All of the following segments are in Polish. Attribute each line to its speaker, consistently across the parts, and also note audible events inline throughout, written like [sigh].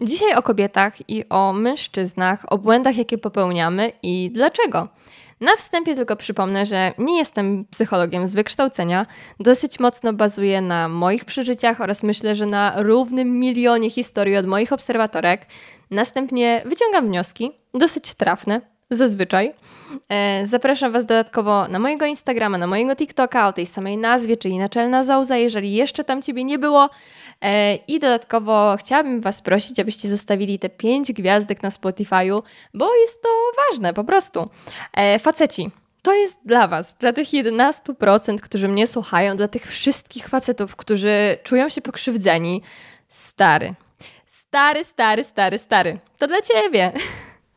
Speaker 1: Dzisiaj o kobietach i o mężczyznach, o błędach, jakie popełniamy i dlaczego. Na wstępie tylko przypomnę, że nie jestem psychologiem z wykształcenia. Dosyć mocno bazuję na moich przeżyciach oraz myślę, że na równym milionie historii od moich obserwatorek. Następnie wyciągam wnioski, dosyć trafne, zazwyczaj. E, zapraszam Was dodatkowo na mojego Instagrama, na mojego TikToka o tej samej nazwie, czyli Naczelna Zauza, jeżeli jeszcze tam Ciebie nie było. E, I dodatkowo chciałabym Was prosić, abyście zostawili te 5 gwiazdek na Spotify'u, bo jest to ważne po prostu. E, faceci, to jest dla Was, dla tych 11%, którzy mnie słuchają, dla tych wszystkich facetów, którzy czują się pokrzywdzeni. Stary, stary, stary, stary, stary. To dla Ciebie.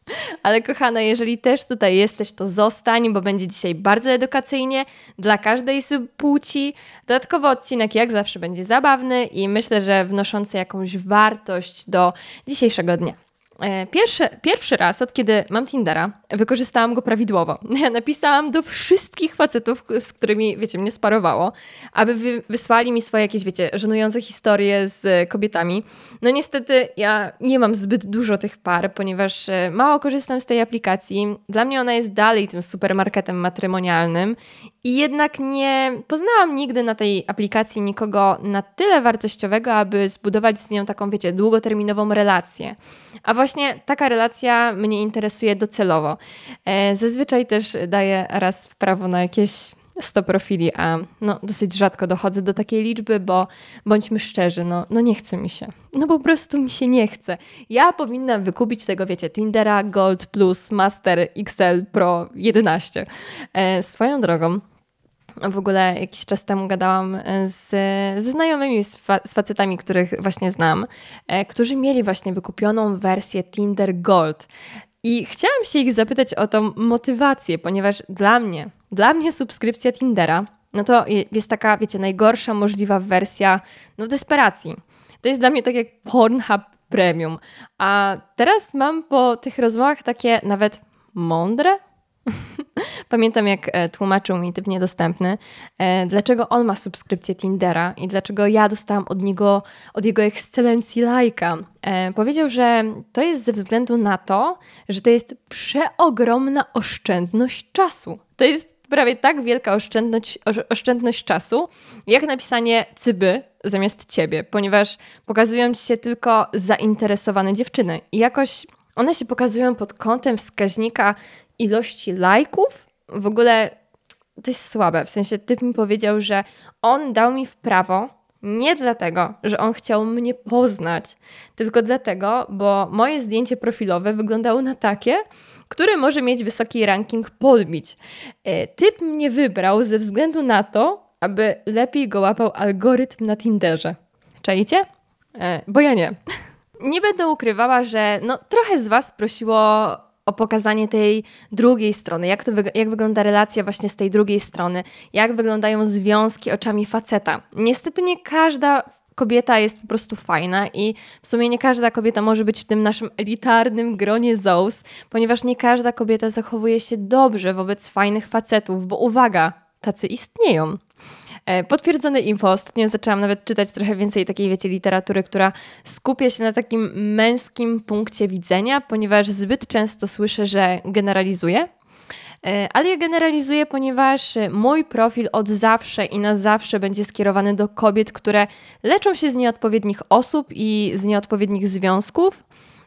Speaker 1: [laughs] Ale kochana, jeżeli też tutaj jesteś, to zostań, bo będzie dzisiaj bardzo edukacyjnie dla każdej z płci. Dodatkowo odcinek jak zawsze będzie zabawny i myślę, że wnoszący jakąś wartość do dzisiejszego dnia. E, pierwszy, pierwszy raz, od kiedy mam Tindera, wykorzystałam go prawidłowo. [laughs] Napisałam do wszystkich facetów, z którymi, wiecie, mnie sparowało, aby wy, wysłali mi swoje jakieś, wiecie, żenujące historie z kobietami. No niestety ja nie mam zbyt dużo tych par, ponieważ e, mało korzystam z tej aplikacji. Dla mnie ona jest dalej tym supermarketem matrymonialnym i jednak nie poznałam nigdy na tej aplikacji nikogo na tyle wartościowego, aby zbudować z nią taką, wiecie, długoterminową relację. A właśnie taka relacja mnie interesuje docelowo. E, zazwyczaj też daję raz w prawo na jakieś 100 profili, a no, dosyć rzadko dochodzę do takiej liczby, bo bądźmy szczerzy, no, no nie chce mi się. No po prostu mi się nie chce. Ja powinnam wykupić tego, wiecie, Tindera Gold Plus Master XL Pro 11. E, swoją drogą, w ogóle jakiś czas temu gadałam z, ze znajomymi, z, fa, z facetami, których właśnie znam, e, którzy mieli właśnie wykupioną wersję Tinder Gold. I chciałam się ich zapytać o tą motywację, ponieważ dla mnie, dla mnie subskrypcja Tindera, no to jest taka, wiecie, najgorsza możliwa wersja no, desperacji. To jest dla mnie tak jak Pornhub Premium. A teraz mam po tych rozmowach takie nawet mądre, [laughs] Pamiętam, jak e, tłumaczył mi typ niedostępny, e, dlaczego on ma subskrypcję Tindera i dlaczego ja dostałam od niego, od jego ekscelencji lajka. E, powiedział, że to jest ze względu na to, że to jest przeogromna oszczędność czasu. To jest prawie tak wielka oszczędność, oszczędność czasu, jak napisanie cyby zamiast ciebie, ponieważ pokazują ci się tylko zainteresowane dziewczyny i jakoś one się pokazują pod kątem wskaźnika ilości lajków. W ogóle to jest słabe. W sensie typ mi powiedział, że on dał mi w prawo nie dlatego, że on chciał mnie poznać, tylko dlatego, bo moje zdjęcie profilowe wyglądało na takie, które może mieć wysoki ranking podbić. E, typ mnie wybrał ze względu na to, aby lepiej go łapał algorytm na Tinderze. Czajcie? E, bo ja nie. [laughs] Nie będę ukrywała, że no, trochę z Was prosiło o pokazanie tej drugiej strony, jak, to, jak wygląda relacja właśnie z tej drugiej strony, jak wyglądają związki oczami faceta. Niestety nie każda kobieta jest po prostu fajna i w sumie nie każda kobieta może być w tym naszym elitarnym gronie ZOS, ponieważ nie każda kobieta zachowuje się dobrze wobec fajnych facetów, bo uwaga, tacy istnieją. E, potwierdzone info. Ostatnio zaczęłam nawet czytać trochę więcej takiej, wiecie, literatury, która skupia się na takim męskim punkcie widzenia, ponieważ zbyt często słyszę, że generalizuję. E, ale ja generalizuję, ponieważ mój profil od zawsze i na zawsze będzie skierowany do kobiet, które leczą się z nieodpowiednich osób i z nieodpowiednich związków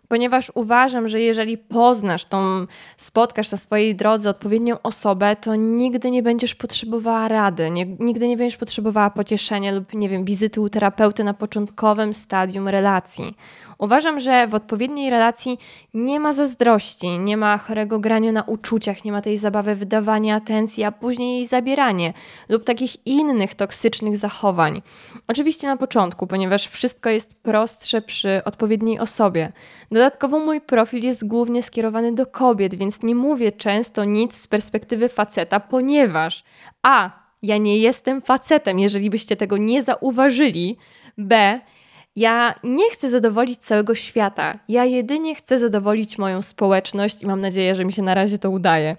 Speaker 1: ponieważ uważam, że jeżeli poznasz tą, spotkasz na swojej drodze odpowiednią osobę, to nigdy nie będziesz potrzebowała rady, nie, nigdy nie będziesz potrzebowała pocieszenia lub, nie wiem, wizyty u terapeuty na początkowym stadium relacji. Uważam, że w odpowiedniej relacji nie ma zazdrości, nie ma chorego grania na uczuciach, nie ma tej zabawy wydawania atencji, a później jej zabieranie lub takich innych toksycznych zachowań. Oczywiście na początku, ponieważ wszystko jest prostsze przy odpowiedniej osobie. Dodatkowo mój profil jest głównie skierowany do kobiet, więc nie mówię często nic z perspektywy faceta, ponieważ a. Ja nie jestem facetem, jeżeli byście tego nie zauważyli. B. Ja nie chcę zadowolić całego świata. Ja jedynie chcę zadowolić moją społeczność i mam nadzieję, że mi się na razie to udaje.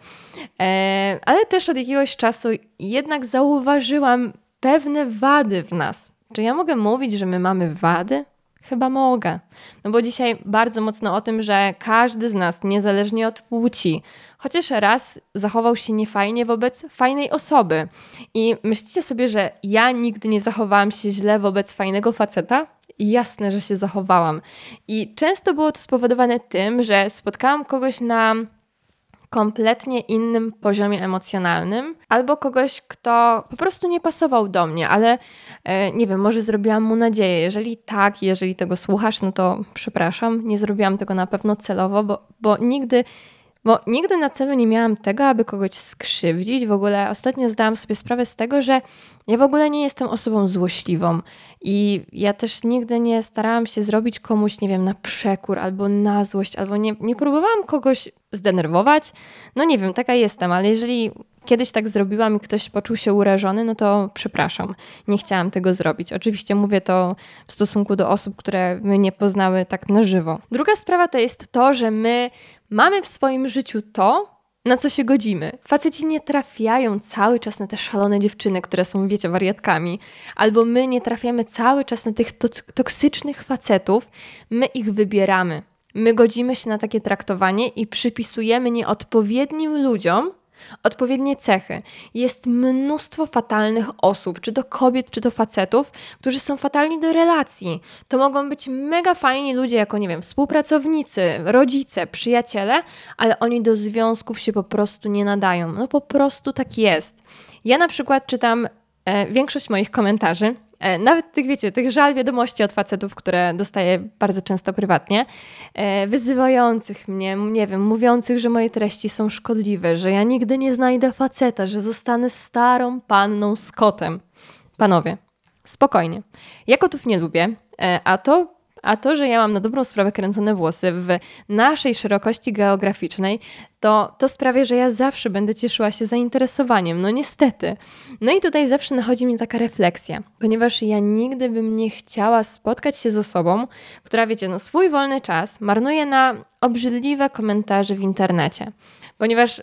Speaker 1: E, ale też od jakiegoś czasu jednak zauważyłam pewne wady w nas. Czy ja mogę mówić, że my mamy wady? Chyba mogę. No bo dzisiaj bardzo mocno o tym, że każdy z nas, niezależnie od płci, chociaż raz zachował się niefajnie wobec fajnej osoby. I myślicie sobie, że ja nigdy nie zachowałam się źle wobec fajnego faceta? Jasne, że się zachowałam. I często było to spowodowane tym, że spotkałam kogoś na kompletnie innym poziomie emocjonalnym, albo kogoś, kto po prostu nie pasował do mnie, ale e, nie wiem, może zrobiłam mu nadzieję. Jeżeli tak, jeżeli tego słuchasz, no to przepraszam, nie zrobiłam tego na pewno celowo, bo, bo nigdy bo nigdy na celu nie miałam tego, aby kogoś skrzywdzić. W ogóle ostatnio zdałam sobie sprawę z tego, że ja w ogóle nie jestem osobą złośliwą i ja też nigdy nie starałam się zrobić komuś, nie wiem, na przekór albo na złość, albo nie, nie próbowałam kogoś zdenerwować. No nie wiem, taka jestem, ale jeżeli kiedyś tak zrobiłam i ktoś poczuł się urażony, no to przepraszam, nie chciałam tego zrobić. Oczywiście mówię to w stosunku do osób, które mnie poznały tak na żywo. Druga sprawa to jest to, że my mamy w swoim życiu to, na co się godzimy. Faceci nie trafiają cały czas na te szalone dziewczyny, które są, wiecie, wariatkami, albo my nie trafiamy cały czas na tych toksycznych facetów, my ich wybieramy. My godzimy się na takie traktowanie i przypisujemy nieodpowiednim ludziom odpowiednie cechy. Jest mnóstwo fatalnych osób, czy to kobiet, czy to facetów, którzy są fatalni do relacji. To mogą być mega fajni ludzie, jako nie wiem, współpracownicy, rodzice, przyjaciele, ale oni do związków się po prostu nie nadają. No po prostu tak jest. Ja na przykład czytam e, większość moich komentarzy nawet tych, wiecie, tych żal wiadomości od facetów, które dostaję bardzo często prywatnie, e, wyzywających mnie, nie wiem, mówiących, że moje treści są szkodliwe, że ja nigdy nie znajdę faceta, że zostanę starą panną z kotem. Panowie, spokojnie. Ja kotów nie lubię, e, a to a to, że ja mam na dobrą sprawę kręcone włosy w naszej szerokości geograficznej, to, to sprawia, że ja zawsze będę cieszyła się zainteresowaniem. No niestety. No i tutaj zawsze nachodzi mi taka refleksja, ponieważ ja nigdy bym nie chciała spotkać się z osobą, która, wiecie, no swój wolny czas marnuje na obrzydliwe komentarze w internecie. Ponieważ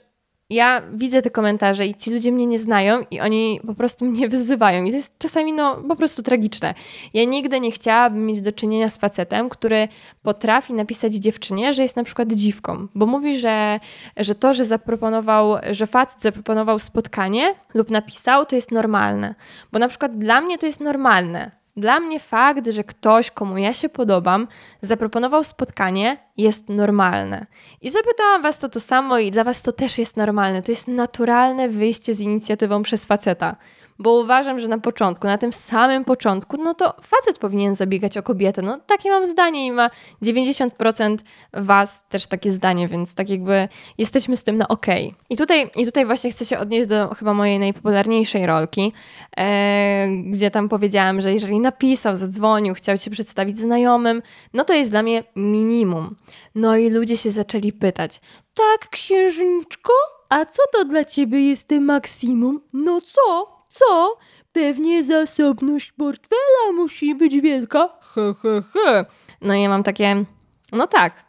Speaker 1: ja widzę te komentarze i ci ludzie mnie nie znają i oni po prostu mnie wyzywają. I to jest czasami no, po prostu tragiczne. Ja nigdy nie chciałabym mieć do czynienia z facetem, który potrafi napisać dziewczynie, że jest na przykład dziwką, bo mówi, że, że to, że zaproponował, że facet zaproponował spotkanie lub napisał, to jest normalne. Bo na przykład dla mnie to jest normalne. Dla mnie fakt, że ktoś, komu ja się podobam, zaproponował spotkanie, jest normalne. I zapytałam Was to to samo, i dla Was to też jest normalne. To jest naturalne wyjście z inicjatywą przez faceta bo uważam, że na początku, na tym samym początku, no to facet powinien zabiegać o kobietę. No takie mam zdanie i ma 90% was też takie zdanie, więc tak jakby jesteśmy z tym na ok. I tutaj, i tutaj właśnie chcę się odnieść do chyba mojej najpopularniejszej rolki, e, gdzie tam powiedziałam, że jeżeli napisał, zadzwonił, chciał się przedstawić znajomym, no to jest dla mnie minimum. No i ludzie się zaczęli pytać, tak księżniczko? A co to dla ciebie jest tym maksimum? No co? Co? Pewnie zasobność portfela musi być wielka. He, he, he. No i ja mam takie, no tak,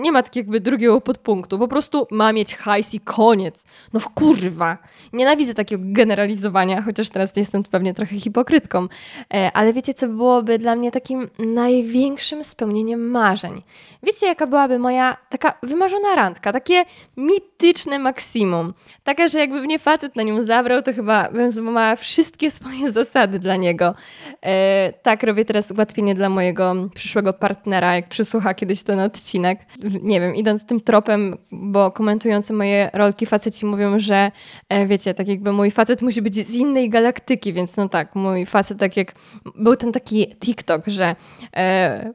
Speaker 1: nie ma tak jakby drugiego podpunktu. Po prostu ma mieć hajs i koniec. No kurwa. Nienawidzę takiego generalizowania, chociaż teraz jestem pewnie trochę hipokrytką. E, ale wiecie, co byłoby dla mnie takim największym spełnieniem marzeń? Wiecie, jaka byłaby moja taka wymarzona randka? Takie mityczne maksimum. Taka, że jakby mnie facet na nią zabrał, to chyba bym złamała wszystkie swoje [laughs] zasady dla niego. E, tak, robię teraz ułatwienie dla mojego przyszłego partnera, jak przysłucha kiedyś ten odcinek nie wiem, idąc tym tropem, bo komentujący moje rolki faceci mówią, że e, wiecie, tak jakby mój facet musi być z innej galaktyki, więc no tak, mój facet tak jak, był ten taki TikTok, że e,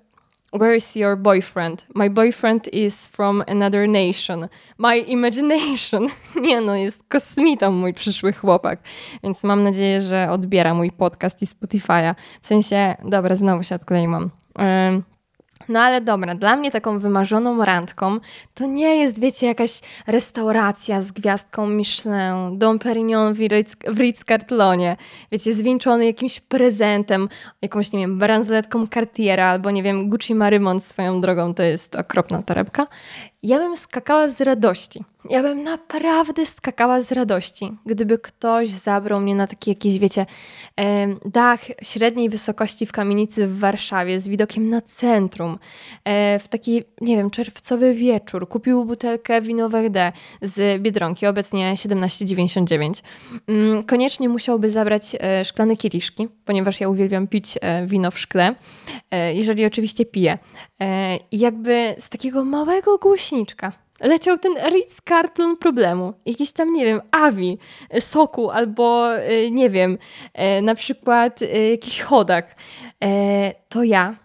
Speaker 1: Where is your boyfriend? My boyfriend is from another nation. My imagination. [laughs] Nie no, jest kosmitą mój przyszły chłopak. Więc mam nadzieję, że odbiera mój podcast i Spotify'a. W sensie, dobra, znowu się odkleiłam. No ale dobra, dla mnie taką wymarzoną randką to nie jest, wiecie, jakaś restauracja z gwiazdką Michelin, Dom Perignon w Ritz-Cartlonie, wiecie, zwieńczony jakimś prezentem, jakąś, nie wiem, bransoletką Cartiera albo, nie wiem, Gucci Marymont swoją drogą, to jest okropna torebka. Ja bym skakała z radości. Ja bym naprawdę skakała z radości, gdyby ktoś zabrał mnie na taki jakiś, wiecie, dach średniej wysokości w kamienicy w Warszawie z widokiem na centrum, e, w taki, nie wiem, czerwcowy wieczór. Kupił butelkę winowego D z Biedronki, obecnie 17,99. Mm, koniecznie musiałby zabrać e, szklane kieliszki, ponieważ ja uwielbiam pić e, wino w szkle, jeżeli oczywiście piję. Jakby z takiego małego głośniczka leciał ten Ritz Carlton problemu. Jakiś tam, nie wiem, Avi, soku albo, y, nie wiem, y, na przykład jakiś chodak. E, to ja,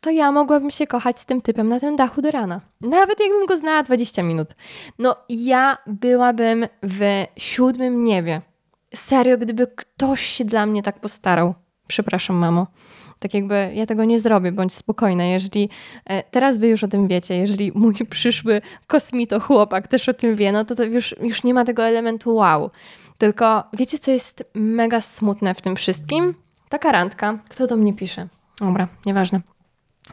Speaker 1: to ja mogłabym się kochać z tym typem na tym dachu do rana. Nawet jakbym go znała 20 minut. No ja byłabym w siódmym niebie. Serio, gdyby ktoś się dla mnie tak postarał. Przepraszam, mamo. Tak jakby ja tego nie zrobię, bądź spokojna. Jeżeli e, teraz wy już o tym wiecie, jeżeli mój [laughs] przyszły kosmito chłopak też o tym wie, no to, to już, już nie ma tego elementu wow. Tylko wiecie, co jest mega smutne w tym wszystkim? Taka randka. Kto do mnie pisze? Dobra, nieważne.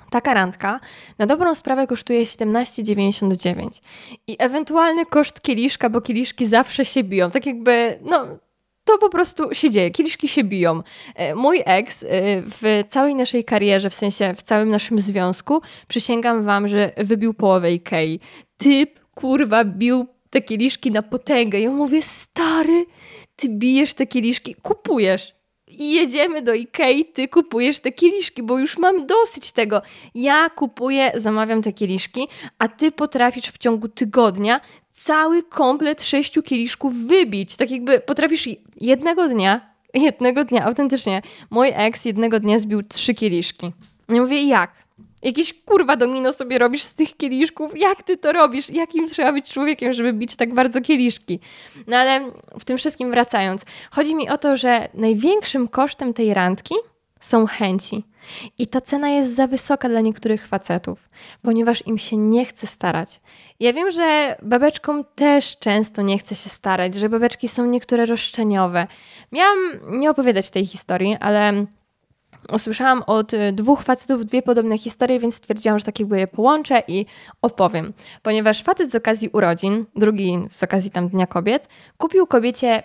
Speaker 1: Taka randka na dobrą sprawę kosztuje 17,99 i ewentualny koszt kieliszka, bo kieliszki zawsze się biją. Tak jakby, no, to po prostu się dzieje. Kieliszki się biją. E, mój ex e, w całej naszej karierze, w sensie w całym naszym związku, przysięgam wam, że wybił połowę Ikei. Typ, kurwa, bił te kieliszki na potęgę. Ja mówię, stary, ty bijesz te kieliszki, kupujesz. I jedziemy do Ikei, ty kupujesz te kieliszki, bo już mam dosyć tego. Ja kupuję, zamawiam te kieliszki, a ty potrafisz w ciągu tygodnia cały komplet sześciu kieliszków wybić. Tak jakby potrafisz jednego dnia, [laughs] jednego dnia, autentycznie, mój ex jednego dnia zbił trzy kieliszki. Ja mówię, jak? Jakieś kurwa domino sobie robisz z tych kieliszków? Jak ty to robisz? Jakim trzeba być człowiekiem, żeby bić tak bardzo kieliszki? No ale w tym wszystkim wracając, chodzi mi o to, że największym kosztem tej randki są chęci. I ta cena jest za wysoka dla niektórych facetów, ponieważ im się nie chce starać. Ja wiem, że babeczkom też często nie chce się starać, że babeczki są niektóre roszczeniowe. Miałam nie opowiadać tej historii, ale usłyszałam od dwóch facetów dwie podobne historie, więc stwierdziłam, że tak jakby je połączę i opowiem. Ponieważ facet z okazji urodzin, drugi z okazji tam Dnia Kobiet, kupił kobiecie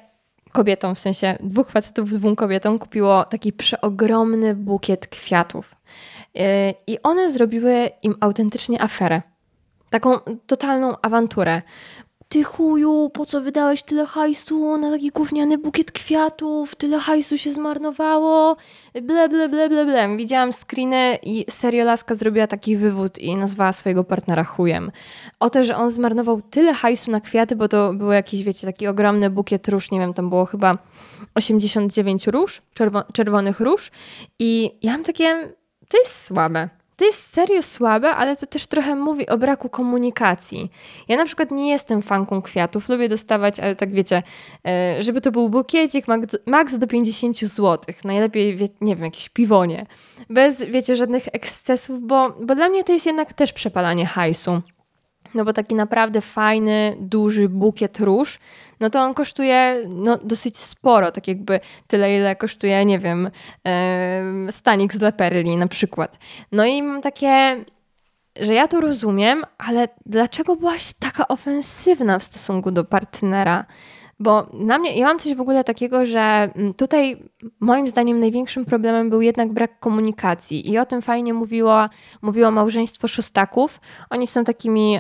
Speaker 1: kobietom, w sensie dwóch facetów, dwóm kobietom kupiło taki przeogromny bukiet kwiatów. Y, I one zrobiły im autentycznie aferę. Taką totalną awanturę ty chuju, po co wydałeś tyle hajsu na taki gówniany bukiet kwiatów, tyle hajsu się zmarnowało, ble, ble, ble, ble, ble. Widziałam screeny i serio Laska zrobiła taki wywód i nazwała swojego partnera chujem. O to, że on zmarnował tyle hajsu na kwiaty, bo to było jakiś, wiecie, taki ogromny bukiet róż, nie wiem, tam było chyba 89 róż, czerwo czerwonych róż i ja mam takie, to jest słabe. To jest serio słabe, ale to też trochę mówi o braku komunikacji. Ja na przykład nie jestem fanką kwiatów, lubię dostawać, ale tak wiecie, e, żeby to był bukiecik max do 50 zł. Najlepiej, nie wiem, jakieś piwonie. Bez, wiecie, żadnych ekscesów, bo, bo dla mnie to jest jednak też przepalanie hajsu. No bo taki naprawdę fajny, duży bukiet róż, no to on kosztuje no, dosyć sporo, tak jakby tyle, ile kosztuje, nie wiem, yy, stanik z Leperli na przykład. No i mam takie, że ja to rozumiem, ale dlaczego byłaś taka ofensywna w stosunku do partnera? Bo na mnie, ja mam coś w ogóle takiego, że mm, tutaj moim zdaniem największym problemem był jednak brak komunikacji i o tym fajnie mówiło, mówiło małżeństwo Szostaków. Oni są takimi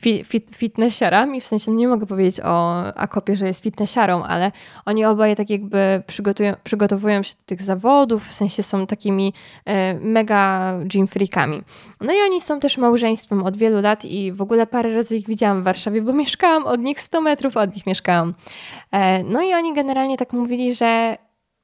Speaker 1: fi, fit, fitnessiarami, w sensie no nie mogę powiedzieć o Akopie, że jest fitnessiarą, ale oni oboje tak jakby przygotowują się do tych zawodów, w sensie są takimi e, mega gym freakami. No i oni są też małżeństwem od wielu lat i w ogóle parę razy ich widziałam w Warszawie, bo [laughs] mieszkałam od nich 100 metrów od nich mieszkałam E, no i oni generalnie tak mówili, że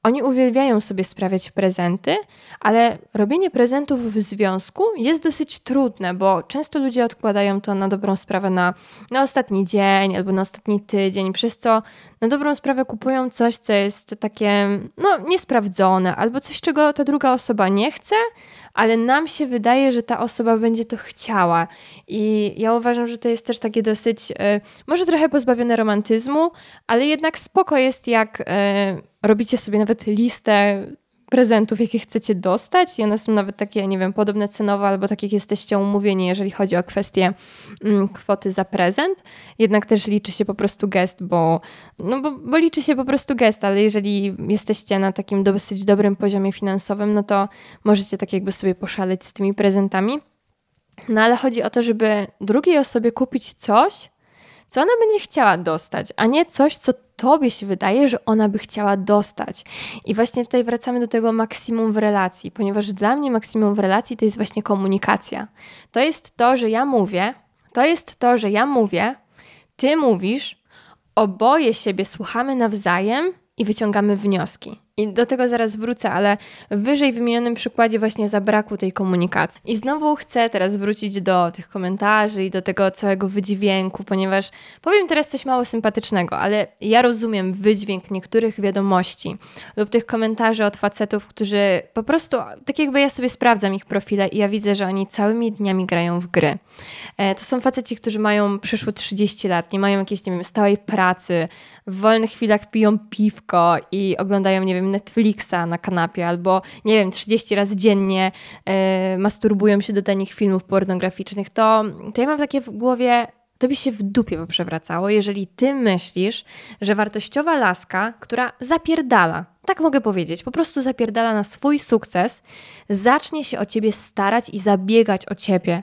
Speaker 1: oni uwielbiają sobie sprawiać prezenty, ale robienie prezentów w związku jest dosyć trudne, bo często ludzie odkładają to na dobrą sprawę na, na ostatni dzień albo na ostatni tydzień, przez co na dobrą sprawę kupują coś, co jest takie no, niesprawdzone, albo coś, czego ta druga osoba nie chce, ale nam się wydaje, że ta osoba będzie to chciała. I ja uważam, że to jest też takie dosyć, e, może trochę pozbawione romantyzmu, ale jednak spoko jest, jak e, robicie sobie nawet listę prezentów, jakie chcecie dostać i one są nawet takie, nie wiem, podobne cenowo albo tak jak jesteście umówieni, jeżeli chodzi o kwestię mm, kwoty za prezent. Jednak też liczy się po prostu gest, bo, no bo, bo liczy się po prostu gest, ale jeżeli jesteście na takim dosyć dobrym poziomie finansowym, no to możecie tak jakby sobie poszaleć z tymi prezentami. No ale chodzi o to, żeby drugiej osobie kupić coś, co ona będzie chciała dostać, a nie coś, co tobie się wydaje, że ona by chciała dostać. I właśnie tutaj wracamy do tego maksimum w relacji, ponieważ dla mnie maksimum w relacji to jest właśnie komunikacja. To jest to, że ja mówię, to jest to, że ja mówię, ty mówisz, oboje siebie słuchamy nawzajem i wyciągamy wnioski. I do tego zaraz wrócę, ale w wyżej wymienionym przykładzie właśnie zabrakło tej komunikacji. I znowu chcę teraz wrócić do tych komentarzy i do tego całego wydźwięku, ponieważ powiem teraz coś mało sympatycznego, ale ja rozumiem wydźwięk niektórych wiadomości lub tych komentarzy od facetów, którzy po prostu, tak jakby ja sobie sprawdzam ich profile i ja widzę, że oni całymi dniami grają w gry. E, to są faceci, którzy mają przyszło 30 lat, nie mają jakiejś, nie wiem, stałej pracy, w wolnych chwilach piją piwko i oglądają, nie wiem, Netflixa na kanapie, albo nie wiem, 30 razy dziennie yy, masturbują się do tanich filmów pornograficznych, to, to ja mam takie w głowie, to by się w dupie przewracało, jeżeli ty myślisz, że wartościowa laska, która zapierdala, tak mogę powiedzieć, po prostu zapierdala na swój sukces, zacznie się o ciebie starać i zabiegać o ciebie.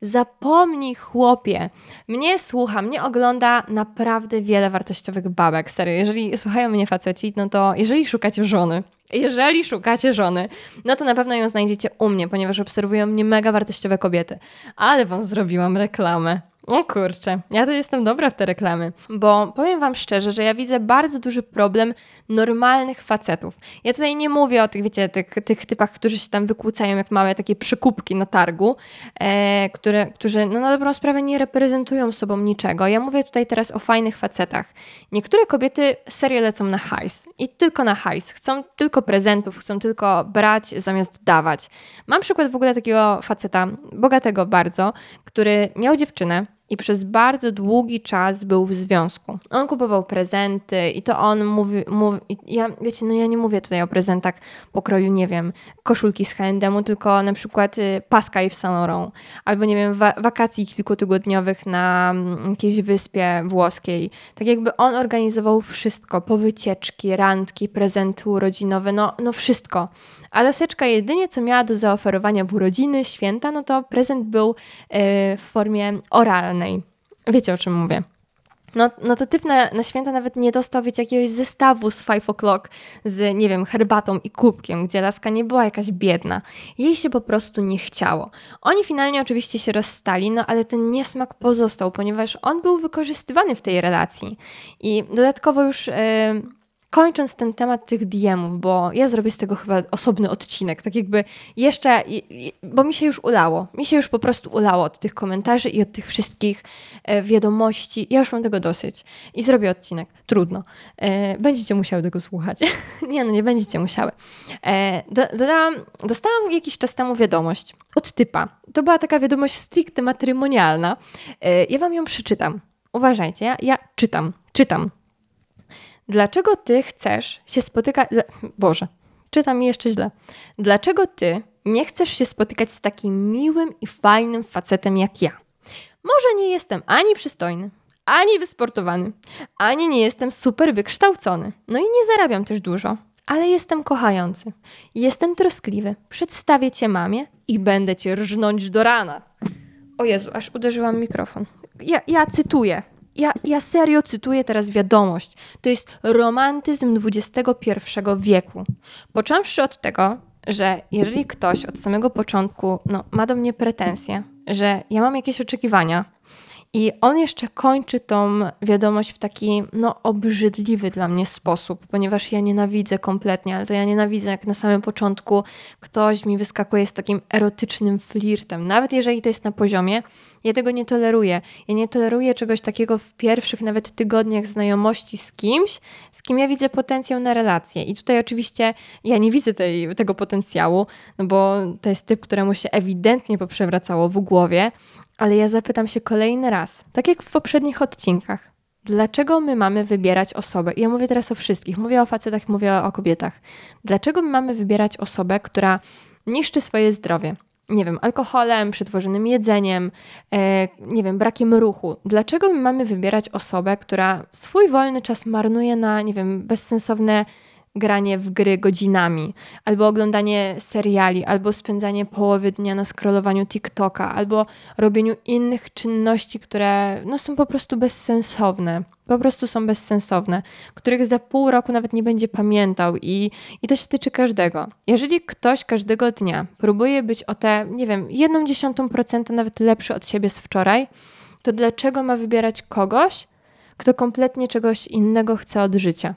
Speaker 1: Zapomnij, chłopie. Mnie słucha, mnie ogląda naprawdę wiele wartościowych babek. Serio, jeżeli słuchają mnie faceci, no to jeżeli szukacie żony, jeżeli szukacie żony, no to na pewno ją znajdziecie u mnie, ponieważ obserwują mnie mega wartościowe kobiety. Ale wam zrobiłam reklamę. O kurczę, ja to jestem dobra w te reklamy, bo powiem Wam szczerze, że ja widzę bardzo duży problem normalnych facetów. Ja tutaj nie mówię o tych, wiecie, tych, tych typach, którzy się tam wykłócają jak małe takie przykupki na targu, e, które, którzy no, na dobrą sprawę nie reprezentują sobą niczego. Ja mówię tutaj teraz o fajnych facetach. Niektóre kobiety serio lecą na hajs i tylko na hajs. Chcą tylko prezentów, chcą tylko brać zamiast dawać. Mam przykład w ogóle takiego faceta, bogatego bardzo, który miał dziewczynę, i przez bardzo długi czas był w związku. On kupował prezenty i to on mówi, mówi ja, wiecie, no ja nie mówię tutaj o prezentach pokroju, nie wiem, koszulki z H&M, tylko na przykład y, paska i w Saint Laurent, albo nie wiem, wa wakacji kilkutygodniowych na mm, jakiejś wyspie włoskiej. Tak jakby on organizował wszystko, po wycieczki, randki, prezenty urodzinowe, no, no wszystko. A laseczka jedynie co miała do zaoferowania w urodziny, święta, no to prezent był yy, w formie oralnej. Wiecie o czym mówię. No, no to typ na, na święta nawet nie dostał, wiecie, jakiegoś zestawu z five o'clock z, nie wiem, herbatą i kubkiem, gdzie laska nie była jakaś biedna. Jej się po prostu nie chciało. Oni finalnie oczywiście się rozstali, no ale ten niesmak pozostał, ponieważ on był wykorzystywany w tej relacji. I dodatkowo już... Yy, kończąc ten temat tych DM-ów, bo ja zrobię z tego chyba osobny odcinek, tak jakby jeszcze, bo mi się już ulało, mi się już po prostu ulało od tych komentarzy i od tych wszystkich e, wiadomości. Ja już mam tego dosyć i zrobię odcinek. Trudno. E, będziecie musiały tego słuchać. [laughs] nie, no nie będziecie musiały. E, dodałam, dostałam jakiś czas temu wiadomość od typa. To była taka wiadomość stricte matrymonialna. Ja wam ją przeczytam. Uważajcie, ja, ja czytam, czytam. Dlaczego ty chcesz się spotykać. Boże, czytam jeszcze źle. Dlaczego ty nie chcesz się spotykać z takim miłym i fajnym facetem jak ja? Może nie jestem ani przystojny, ani wysportowany, ani nie jestem super wykształcony. No i nie zarabiam też dużo, ale jestem kochający. Jestem troskliwy. Przedstawię cię mamie i będę cię rżnąć do rana. O Jezu, aż uderzyłam mikrofon. Ja, ja cytuję ja, ja serio cytuję teraz wiadomość. To jest romantyzm XXI wieku. Począwszy od tego, że jeżeli ktoś od samego początku no, ma do mnie pretensje, że ja mam jakieś oczekiwania, i on jeszcze kończy tą wiadomość w taki, no, obrzydliwy dla mnie sposób, ponieważ ja nienawidzę kompletnie, ale to ja nienawidzę, jak na samym początku ktoś mi wyskakuje z takim erotycznym flirtem. Nawet jeżeli to jest na poziomie, ja tego nie toleruję. Ja nie toleruję czegoś takiego w pierwszych nawet tygodniach znajomości z kimś, z kim ja widzę potencjał na relację. I tutaj oczywiście ja nie widzę tej, tego potencjału, no bo to jest typ, któremu się ewidentnie poprzewracało w głowie, ale ja zapytam się kolejny raz, tak jak w poprzednich odcinkach. Dlaczego my mamy wybierać osobę? I ja mówię teraz o wszystkich, mówię o facetach, mówię o kobietach. Dlaczego my mamy wybierać osobę, która niszczy swoje zdrowie? Nie wiem, alkoholem, przetworzonym jedzeniem, e, nie wiem, brakiem ruchu. Dlaczego my mamy wybierać osobę, która swój wolny czas marnuje na, nie wiem, bezsensowne granie w gry godzinami, albo oglądanie seriali, albo spędzanie połowy dnia na scrollowaniu TikToka, albo robieniu innych czynności, które no, są po prostu bezsensowne. Po prostu są bezsensowne, których za pół roku nawet nie będzie pamiętał, i, i to się tyczy każdego. Jeżeli ktoś każdego dnia próbuje być o te, nie wiem, jedną dziesiątą procenta nawet lepszy od siebie z wczoraj, to dlaczego ma wybierać kogoś, kto kompletnie czegoś innego chce od życia.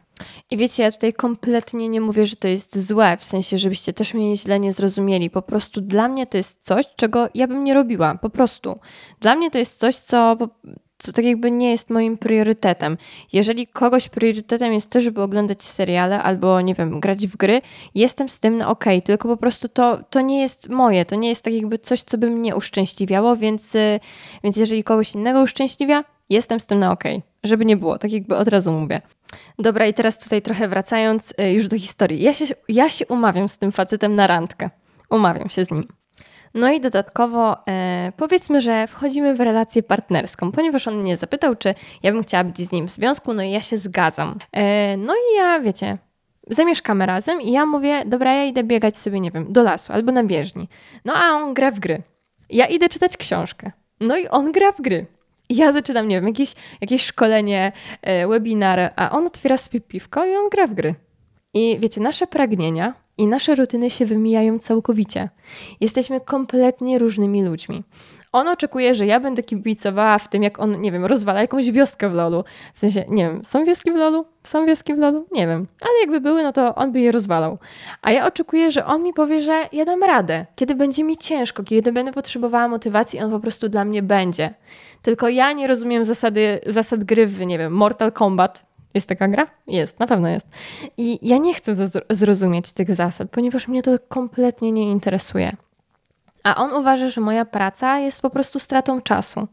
Speaker 1: I wiecie, ja tutaj kompletnie nie mówię, że to jest złe, w sensie, żebyście też mnie źle nie zrozumieli. Po prostu dla mnie to jest coś, czego ja bym nie robiła. Po prostu. Dla mnie to jest coś, co, co tak jakby nie jest moim priorytetem. Jeżeli kogoś priorytetem jest to, żeby oglądać seriale albo, nie wiem, grać w gry, jestem z tym na ok, tylko po prostu to, to nie jest moje, to nie jest tak jakby coś, co by mnie uszczęśliwiało, więc, więc jeżeli kogoś innego uszczęśliwia, jestem z tym na ok. Żeby nie było, tak jakby od razu mówię. Dobra, i teraz tutaj trochę wracając y, już do historii. Ja się, ja się umawiam z tym facetem na randkę. Umawiam się z nim. No i dodatkowo e, powiedzmy, że wchodzimy w relację partnerską, ponieważ on mnie zapytał, czy ja bym chciała być z nim w związku, no i ja się zgadzam. E, no i ja, wiecie, zamieszkamy razem i ja mówię, dobra, ja idę biegać sobie, nie wiem, do lasu albo na bieżni. No a on gra w gry. Ja idę czytać książkę. No i on gra w gry ja zaczynam, nie wiem, jakieś, jakieś szkolenie, e, webinar, a on otwiera sobie piwko i on gra w gry. I wiecie, nasze pragnienia i nasze rutyny się wymijają całkowicie. Jesteśmy kompletnie różnymi ludźmi. On oczekuje, że ja będę kibicowała w tym, jak on, nie wiem, rozwala jakąś wioskę w lolu. W sensie, nie wiem, są wioski w lolu? Są wioski w lolu? Nie wiem. Ale jakby były, no to on by je rozwalał. A ja oczekuję, że on mi powie, że ja dam radę. Kiedy będzie mi ciężko, kiedy będę potrzebowała motywacji, on po prostu dla mnie będzie. Tylko ja nie rozumiem zasady, zasad gry w, nie wiem, Mortal Kombat. Jest taka gra? Jest, na pewno jest. I ja nie chcę zrozumieć tych zasad, ponieważ mnie to kompletnie nie interesuje. A on uważa, że moja praca jest po prostu stratą czasu.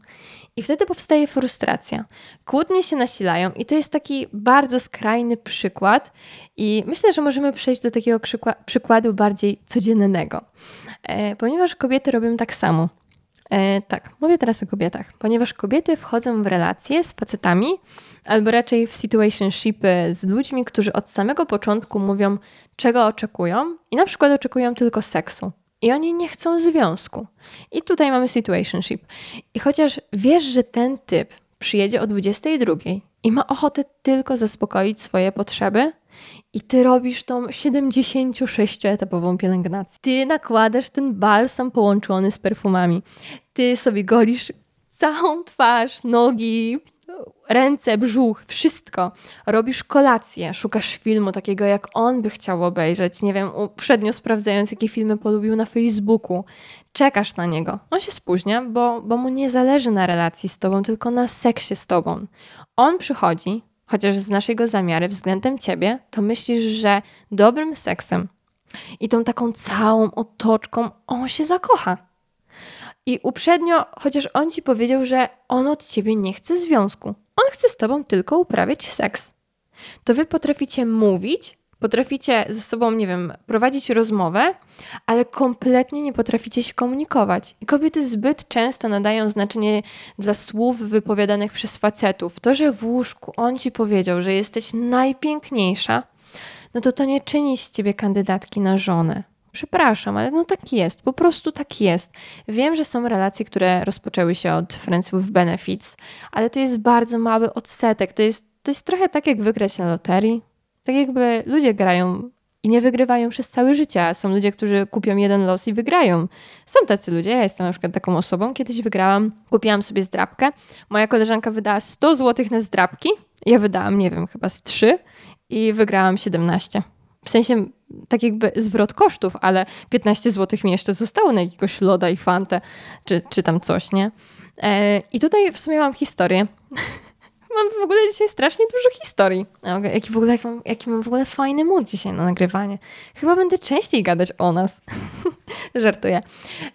Speaker 1: I wtedy powstaje frustracja. Kłótnie się nasilają, i to jest taki bardzo skrajny przykład. I myślę, że możemy przejść do takiego przykładu bardziej codziennego, e, ponieważ kobiety robią tak samo. E, tak, mówię teraz o kobietach, ponieważ kobiety wchodzą w relacje z facetami, albo raczej w situationshipy z ludźmi, którzy od samego początku mówią, czego oczekują, i na przykład oczekują tylko seksu. I oni nie chcą związku. I tutaj mamy situationship. I chociaż wiesz, że ten typ przyjedzie o 22 i ma ochotę tylko zaspokoić swoje potrzeby, i ty robisz tą 76-etapową pielęgnację. Ty nakładasz ten balsam połączony z perfumami. Ty sobie golisz całą twarz, nogi, ręce, brzuch, wszystko. Robisz kolację, szukasz filmu takiego, jak on by chciał obejrzeć. Nie wiem, uprzednio sprawdzając, jakie filmy polubił na Facebooku. Czekasz na niego. On się spóźnia, bo, bo mu nie zależy na relacji z tobą, tylko na seksie z tobą. On przychodzi, chociaż znasz jego zamiary względem ciebie, to myślisz, że dobrym seksem i tą taką całą otoczką on się zakocha. I uprzednio, chociaż on ci powiedział, że on od ciebie nie chce związku, on chce z tobą tylko uprawiać seks. To wy potraficie mówić, potraficie ze sobą, nie wiem, prowadzić rozmowę, ale kompletnie nie potraficie się komunikować. I kobiety zbyt często nadają znaczenie dla słów wypowiadanych przez facetów. To, że w łóżku on ci powiedział, że jesteś najpiękniejsza, no to to nie czyni z ciebie kandydatki na żonę. Przepraszam, ale no tak jest, po prostu tak jest. Wiem, że są relacje, które rozpoczęły się od Friends with Benefits, ale to jest bardzo mały odsetek. To jest, to jest trochę tak, jak wygrać na loterii. Tak jakby ludzie grają i nie wygrywają przez całe życie, są ludzie, którzy kupią jeden los i wygrają. Są tacy ludzie, ja jestem na przykład taką osobą. Kiedyś wygrałam, kupiłam sobie zdrabkę. Moja koleżanka wydała 100 zł na zdrabki, ja wydałam, nie wiem, chyba z 3 i wygrałam 17. W sensie tak jakby zwrot kosztów, ale 15 zł mi jeszcze zostało na jakiegoś loda i fantę, czy, czy tam coś, nie? E, I tutaj w sumie mam historię. [laughs] mam w ogóle dzisiaj strasznie dużo historii. Jaki w ogóle, jaki mam, jaki mam w ogóle fajny mood dzisiaj na nagrywanie. Chyba będę częściej gadać o nas. [laughs] Żartuję.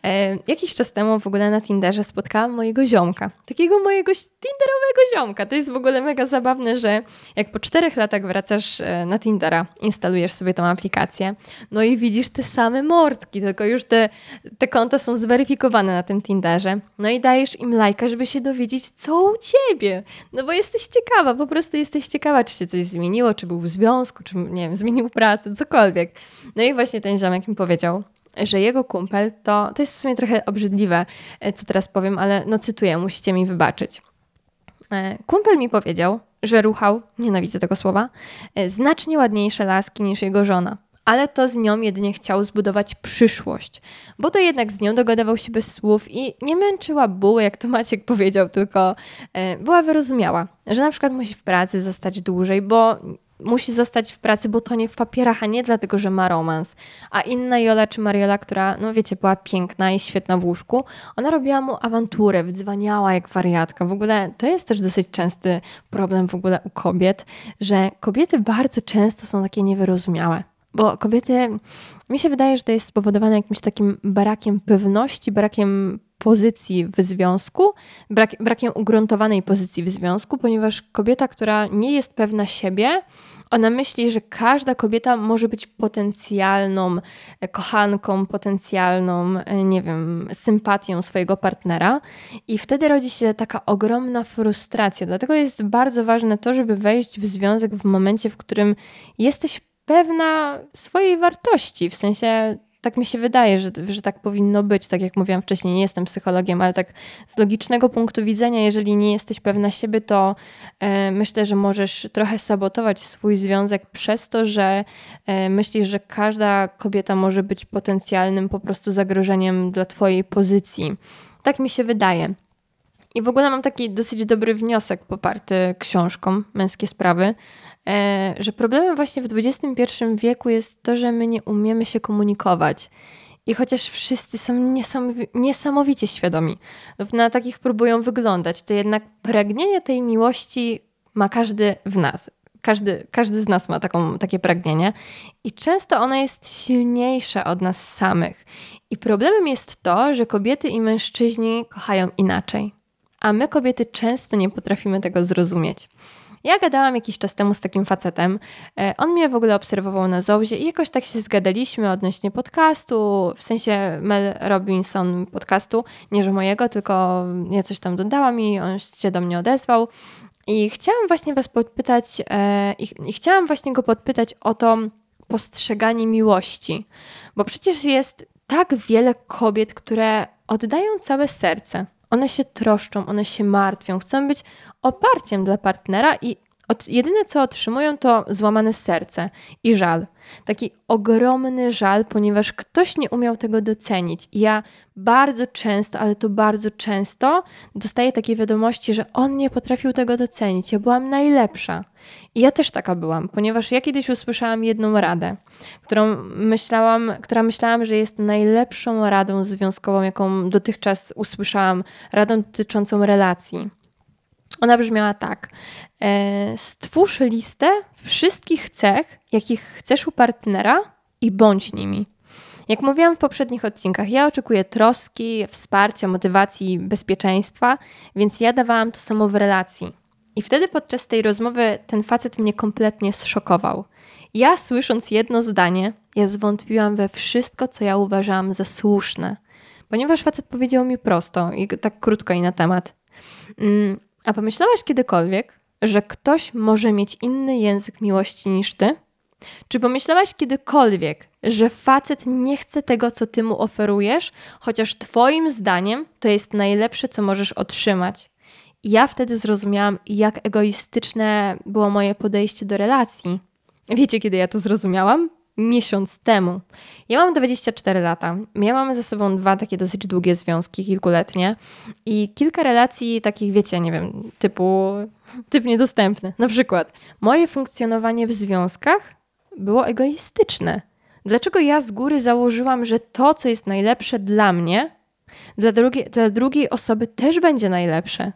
Speaker 1: E, jakiś czas temu w ogóle na Tinderze spotkałam mojego ziomka. Takiego mojego Tinderowego ziomka. To jest w ogóle mega zabawne, że jak po czterech latach wracasz e, na Tindera, instalujesz sobie tą aplikację, no i widzisz te same mordki, tylko już te, te konta są zweryfikowane na tym Tinderze. No i dajesz im lajka, żeby się dowiedzieć, co u ciebie. No bo jesteś ciekawa, po prostu jesteś ciekawa, czy się coś zmieniło, czy był w związku, czy nie wiem, zmienił pracę, cokolwiek. No i właśnie ten ziomek mi powiedział, że jego kumpel to, to jest w sumie trochę obrzydliwe, e, co teraz powiem, ale no cytuję, musicie mi wybaczyć. E, kumpel mi powiedział, że ruchał, nienawidzę tego słowa, e, znacznie ładniejsze laski niż jego żona. Ale to z nią jedynie chciał zbudować przyszłość, bo to jednak z nią dogadywał się bez słów i nie męczyła buły, jak to Maciek [laughs] powiedział, tylko była wyrozumiała, że na przykład musi w pracy zostać dłużej, bo musi zostać w pracy, bo to nie w papierach, a nie dlatego, że ma romans. A inna Jola czy Mariola, która, no wiecie, była piękna i świetna w łóżku, ona robiła mu awanturę, wydzwaniała jak wariatka. W ogóle to jest też dosyć częsty problem w ogóle u kobiet, że kobiety bardzo często są takie niewyrozumiałe. Bo kobiety, mi się wydaje, że to jest spowodowane jakimś takim brakiem pewności, brakiem pozycji w związku, brak, brakiem ugruntowanej pozycji w związku, ponieważ kobieta, która nie jest pewna siebie, ona myśli, że każda kobieta może być potencjalną e, kochanką, potencjalną, e, nie wiem, sympatią swojego partnera, i wtedy rodzi się taka ogromna frustracja. Dlatego jest bardzo ważne to, żeby wejść w związek w momencie, w którym jesteś pewna swojej wartości, w sensie tak mi się wydaje, że, że tak powinno być. Tak jak mówiłam wcześniej, nie jestem psychologiem, ale tak z logicznego punktu widzenia, jeżeli nie jesteś pewna siebie, to e, myślę, że możesz trochę sabotować swój związek przez to, że e, myślisz, że każda kobieta może być potencjalnym po prostu zagrożeniem dla Twojej pozycji. Tak mi się wydaje. I w ogóle mam taki dosyć dobry wniosek poparty książką Męskie Sprawy, że problemem właśnie w XXI wieku jest to, że my nie umiemy się komunikować. I chociaż wszyscy są niesamowicie świadomi, na takich próbują wyglądać, to jednak pragnienie tej miłości ma każdy w nas. Każdy, każdy z nas ma taką, takie pragnienie i często ono jest silniejsze od nas samych. I problemem jest to, że kobiety i mężczyźni kochają inaczej, a my kobiety często nie potrafimy tego zrozumieć. Ja gadałam jakiś czas temu z takim facetem. E, on mnie w ogóle obserwował na Zołzie i jakoś tak się zgadaliśmy odnośnie podcastu, w sensie Mel Robinson podcastu, nie że mojego, tylko ja coś tam dodałam i on się do mnie odezwał. I chciałam właśnie Was podpytać, e, i, i chciałam właśnie go podpytać o to postrzeganie miłości, bo przecież jest tak wiele kobiet, które oddają całe serce one się troszczą, one się martwią, chcą być oparciem dla partnera i od, jedyne co otrzymują to złamane serce i żal. Taki ogromny żal, ponieważ ktoś nie umiał tego docenić. I ja bardzo często, ale to bardzo często dostaję takie wiadomości, że on nie potrafił tego docenić. Ja byłam najlepsza. I ja też taka byłam, ponieważ ja kiedyś usłyszałam jedną radę, którą myślałam, która myślałam, że jest najlepszą radą związkową, jaką dotychczas usłyszałam, radą dotyczącą relacji. Ona brzmiała tak: e, stwórz listę wszystkich cech, jakich chcesz u partnera i bądź nimi. Jak mówiłam w poprzednich odcinkach, ja oczekuję troski, wsparcia, motywacji, bezpieczeństwa, więc ja dawałam to samo w relacji. I wtedy podczas tej rozmowy ten facet mnie kompletnie zszokował. Ja słysząc jedno zdanie, ja zwątpiłam we wszystko, co ja uważałam za słuszne. Ponieważ facet powiedział mi prosto i tak krótko i na temat. A pomyślałaś kiedykolwiek, że ktoś może mieć inny język miłości niż ty? Czy pomyślałaś kiedykolwiek, że facet nie chce tego, co ty mu oferujesz, chociaż twoim zdaniem to jest najlepsze, co możesz otrzymać? Ja wtedy zrozumiałam, jak egoistyczne było moje podejście do relacji. Wiecie, kiedy ja to zrozumiałam? Miesiąc temu. Ja mam 24 lata. Miałam ze sobą dwa takie dosyć długie związki, kilkuletnie i kilka relacji takich, wiecie, nie wiem, typu typ niedostępny. Na przykład, moje funkcjonowanie w związkach było egoistyczne. Dlaczego ja z góry założyłam, że to, co jest najlepsze dla mnie, Dla, drugie, dla drugiej osoby też będzie najlepsze.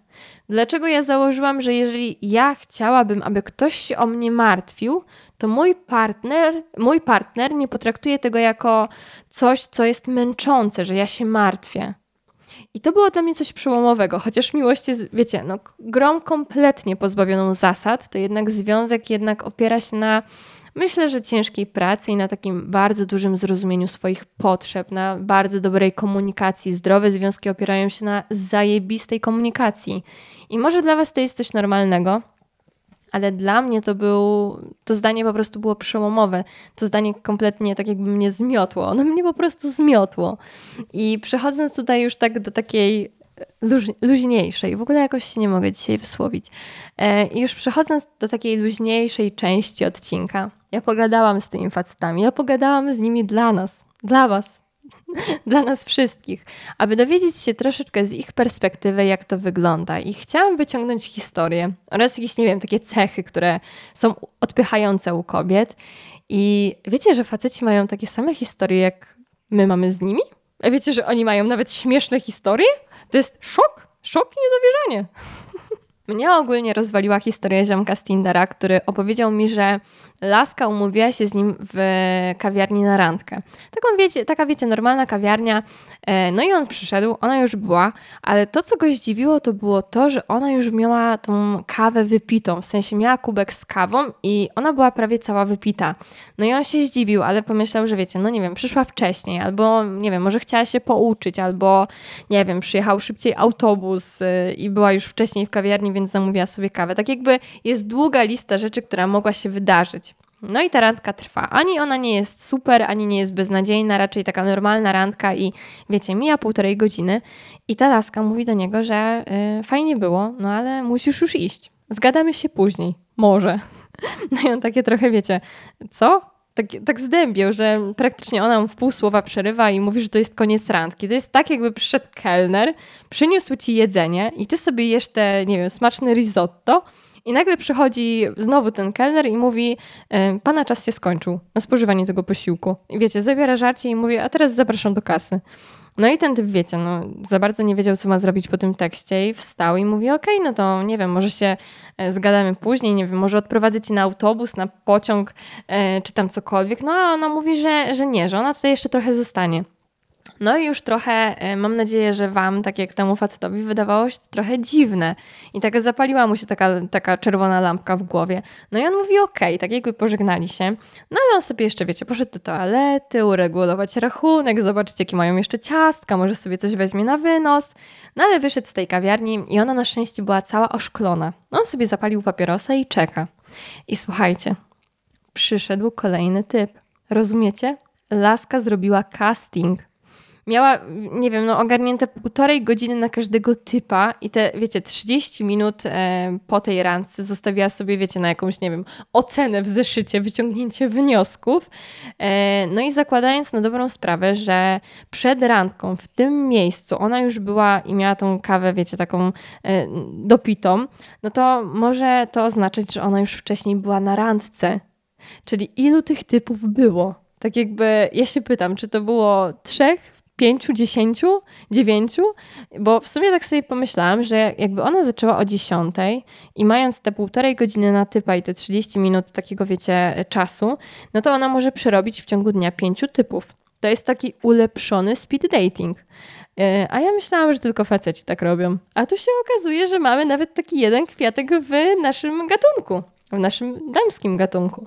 Speaker 1: Dlaczego ja założyłam, że jeżeli ja chciałabym, aby ktoś się o mnie martwił, to mój partner, mój partner nie potraktuje tego jako coś, co jest męczące, że ja się martwię. I to było dla mnie coś przełomowego, chociaż miłość jest, wiecie, no, grą kompletnie pozbawioną zasad, to jednak związek jednak opiera się na Myślę, że ciężkiej pracy i na takim bardzo dużym zrozumieniu swoich potrzeb, na bardzo dobrej komunikacji. Zdrowe związki opierają się na zajebistej komunikacji. I może dla Was to jest coś normalnego, ale dla mnie to był, to zdanie po prostu było przełomowe. To zdanie kompletnie tak jakby mnie zmiotło. Ono mnie po prostu zmiotło. I przechodząc tutaj już tak do takiej luź, luźniejszej, w ogóle jakoś się nie mogę dzisiaj wysłowić. E, już przechodząc do takiej luźniejszej części odcinka, ja pogadałam z tymi facetami, ja pogadałam z nimi dla nas, dla Was, [laughs] dla nas wszystkich, aby dowiedzieć się troszeczkę z ich perspektywy, jak to wygląda. I chciałam wyciągnąć historię oraz jakieś, nie wiem, takie cechy, które są odpychające u kobiet. I wiecie, że faceci mają takie same historie, jak my mamy z nimi? A wiecie, że oni mają nawet śmieszne historie? To jest szok, szok i niedowierzanie. [laughs] Mnie ogólnie rozwaliła historia ziomka z Tindera, który opowiedział mi, że laska umówiła się z nim w kawiarni na randkę. Taką wiecie, taka wiecie, normalna kawiarnia. E, no i on przyszedł, ona już była, ale to, co go zdziwiło, to było to, że ona już miała tą kawę wypitą, w sensie miała kubek z kawą i ona była prawie cała wypita. No i on się zdziwił, ale pomyślał, że wiecie, no nie wiem, przyszła wcześniej, albo nie wiem, może chciała się pouczyć, albo nie wiem, przyjechał szybciej autobus y, i była już wcześniej w kawiarni, więc zamówiła sobie kawę. Tak jakby jest długa lista rzeczy, która mogła się wydarzyć. No i ta randka trwa. Ani ona nie jest super, ani nie jest beznadziejna, raczej taka normalna randka i wiecie, mija półtorej godziny i ta laska mówi do niego, że y, fajnie było, no ale musisz już iść. Zgadamy się później. Może. [laughs] No i on takie trochę, wiecie, co? Tak, tak zdębiał, że praktycznie ona mu w pół słowa przerywa i mówi, że to jest koniec randki. To jest tak, jakby przyszedł kelner, przyniósł ci jedzenie i ty sobie jesz te, nie wiem, smaczne risotto, i nagle przychodzi znowu ten kelner i mówi: Pana czas się skończył na spożywanie tego posiłku. I wiecie, zabiera żarcie i mówi: A teraz zapraszam do kasy. No i ten typ, wiecie, no, za bardzo nie wiedział, co ma zrobić po tym tekście i wstał i mówi, okej, okay, no to nie wiem, może się e, zgadamy później, nie wiem, może odprowadzę ci na autobus, na pociąg, e, czy tam cokolwiek. No a ona mówi, że, że nie, że ona tutaj jeszcze trochę zostanie. No i już trochę, e, mam nadzieję, że Wam, tak jak temu facetowi, wydawało się to trochę dziwne. I tak zapaliła mu się taka, taka czerwona lampka w głowie. No i on mówi okej, okay, tak jakby pożegnali się. No ale on sobie jeszcze, wiecie, poszedł do toalety, uregulować rachunek, zobaczyć jakie mają jeszcze ciastka, może sobie coś weźmie na wynos. No ale wyszedł z tej kawiarni i ona na szczęście była cała oszklona. On sobie zapalił papierosa i czeka. I słuchajcie, przyszedł kolejny typ. Rozumiecie? Laska zrobiła casting miała, nie wiem, no ogarnięte półtorej godziny na każdego typa i te, wiecie, 30 minut e, po tej randce zostawiła sobie, wiecie, na jakąś, nie wiem, ocenę w zeszycie, wyciągnięcie wniosków. E, no i zakładając na dobrą sprawę, że przed randką w tym miejscu ona już była i miała tą kawę, wiecie, taką e, dopitą, no to może to oznaczać, że ona już wcześniej była na randce. Czyli ilu tych typów było? Tak jakby ja się pytam, czy to było trzech, pięciu, dziesięciu, dziewięciu, bo w sumie tak sobie pomyślałam, że jakby ona zaczęła o dziesiątej i mając te półtorej godziny na typa i te 30 minut takiego, wiecie, czasu, no to ona może przerobić w ciągu dnia pięciu typów. To jest taki ulepszony speed dating. E, a ja myślałam, że tylko faceci tak robią. A tu się okazuje, że mamy nawet taki jeden kwiatek w naszym gatunku, w naszym damskim gatunku.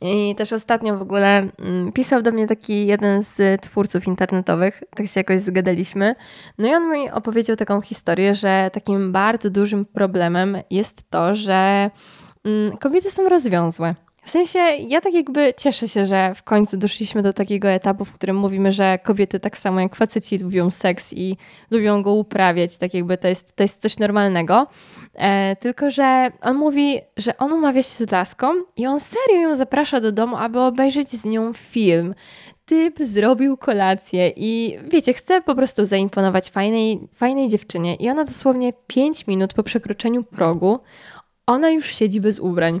Speaker 1: I też ostatnio w ogóle mm, pisał do mnie taki jeden z twórców internetowych, tak się jakoś zgadaliśmy. No i on mi opowiedział taką historię, że takim bardzo dużym problemem jest to, że mm, kobiety są rozwiązłe. W sensie, ja tak jakby cieszę się, że w końcu doszliśmy do takiego etapu, w którym mówimy, że kobiety tak samo jak faceci lubią seks i lubią go uprawiać, tak jakby to jest, to jest coś normalnego. E, tylko, że on mówi, że on umawia się z laską i on serio ją zaprasza do domu, aby obejrzeć z nią film. Typ zrobił kolację i wiecie, chce po prostu zaimponować fajnej, fajnej dziewczynie i ona dosłownie 5 minut po przekroczeniu progu, ona już siedzi bez ubrań.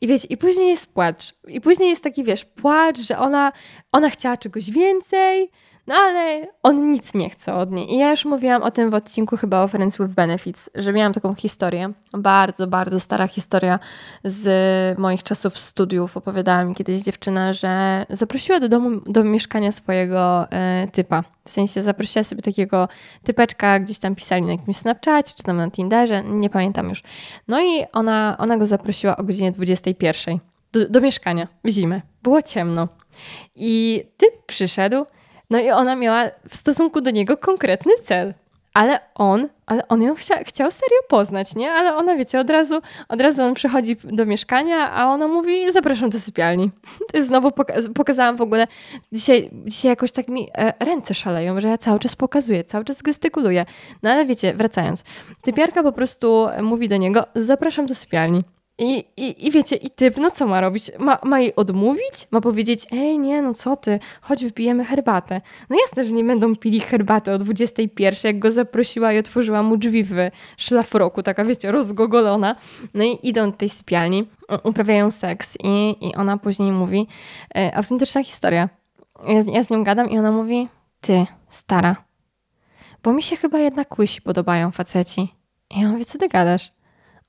Speaker 1: I wiecie, i później jest płacz. I później jest taki, wiesz, płacz, że ona, ona chciała czegoś więcej, No ale on nic nie chce od niej. I ja już mówiłam o tym w odcinku chyba o Friends with Benefits, że miałam taką historię, bardzo, bardzo stara historia z moich czasów studiów. Opowiadała mi kiedyś dziewczyna, że zaprosiła do domu, do mieszkania swojego e, typa. W sensie zaprosiła sobie takiego typeczka, gdzieś tam pisali na jakimś Snapchacie, czy tam na Tinderze, nie pamiętam już. No i ona, ona go zaprosiła o godzinie 21 do, do mieszkania w zimę. Było ciemno. I typ przyszedł, no i ona miała w stosunku do niego konkretny cel. Ale on, ale on ją chcia, chciał serio poznać, nie? Ale ona, wiecie, od razu, od razu on przychodzi do mieszkania, a ona mówi, zapraszam do sypialni. [laughs] To jest znowu, poka- pokazałam w ogóle, dzisiaj, dzisiaj jakoś tak mi e, ręce szaleją, że ja cały czas pokazuję, cały czas gestykuluję. No ale wiecie, wracając, typiarka po prostu mówi do niego, zapraszam do sypialni. I, i, I wiecie, i typ, no co ma robić? Ma, ma jej odmówić? Ma powiedzieć, ej nie, no co ty, chodź wypijemy herbatę. No jasne, że nie będą pili herbaty o 21, jak go zaprosiła i otworzyła mu drzwi w szlafroku, taka wiecie, rozgogolona. No i idą do tej sypialni, uprawiają seks i, i ona później mówi, e, autentyczna historia. Ja, ja z nią gadam i ona mówi, ty, stara, bo mi się chyba jednak łysi podobają faceci. I ja mówię, co ty gadasz?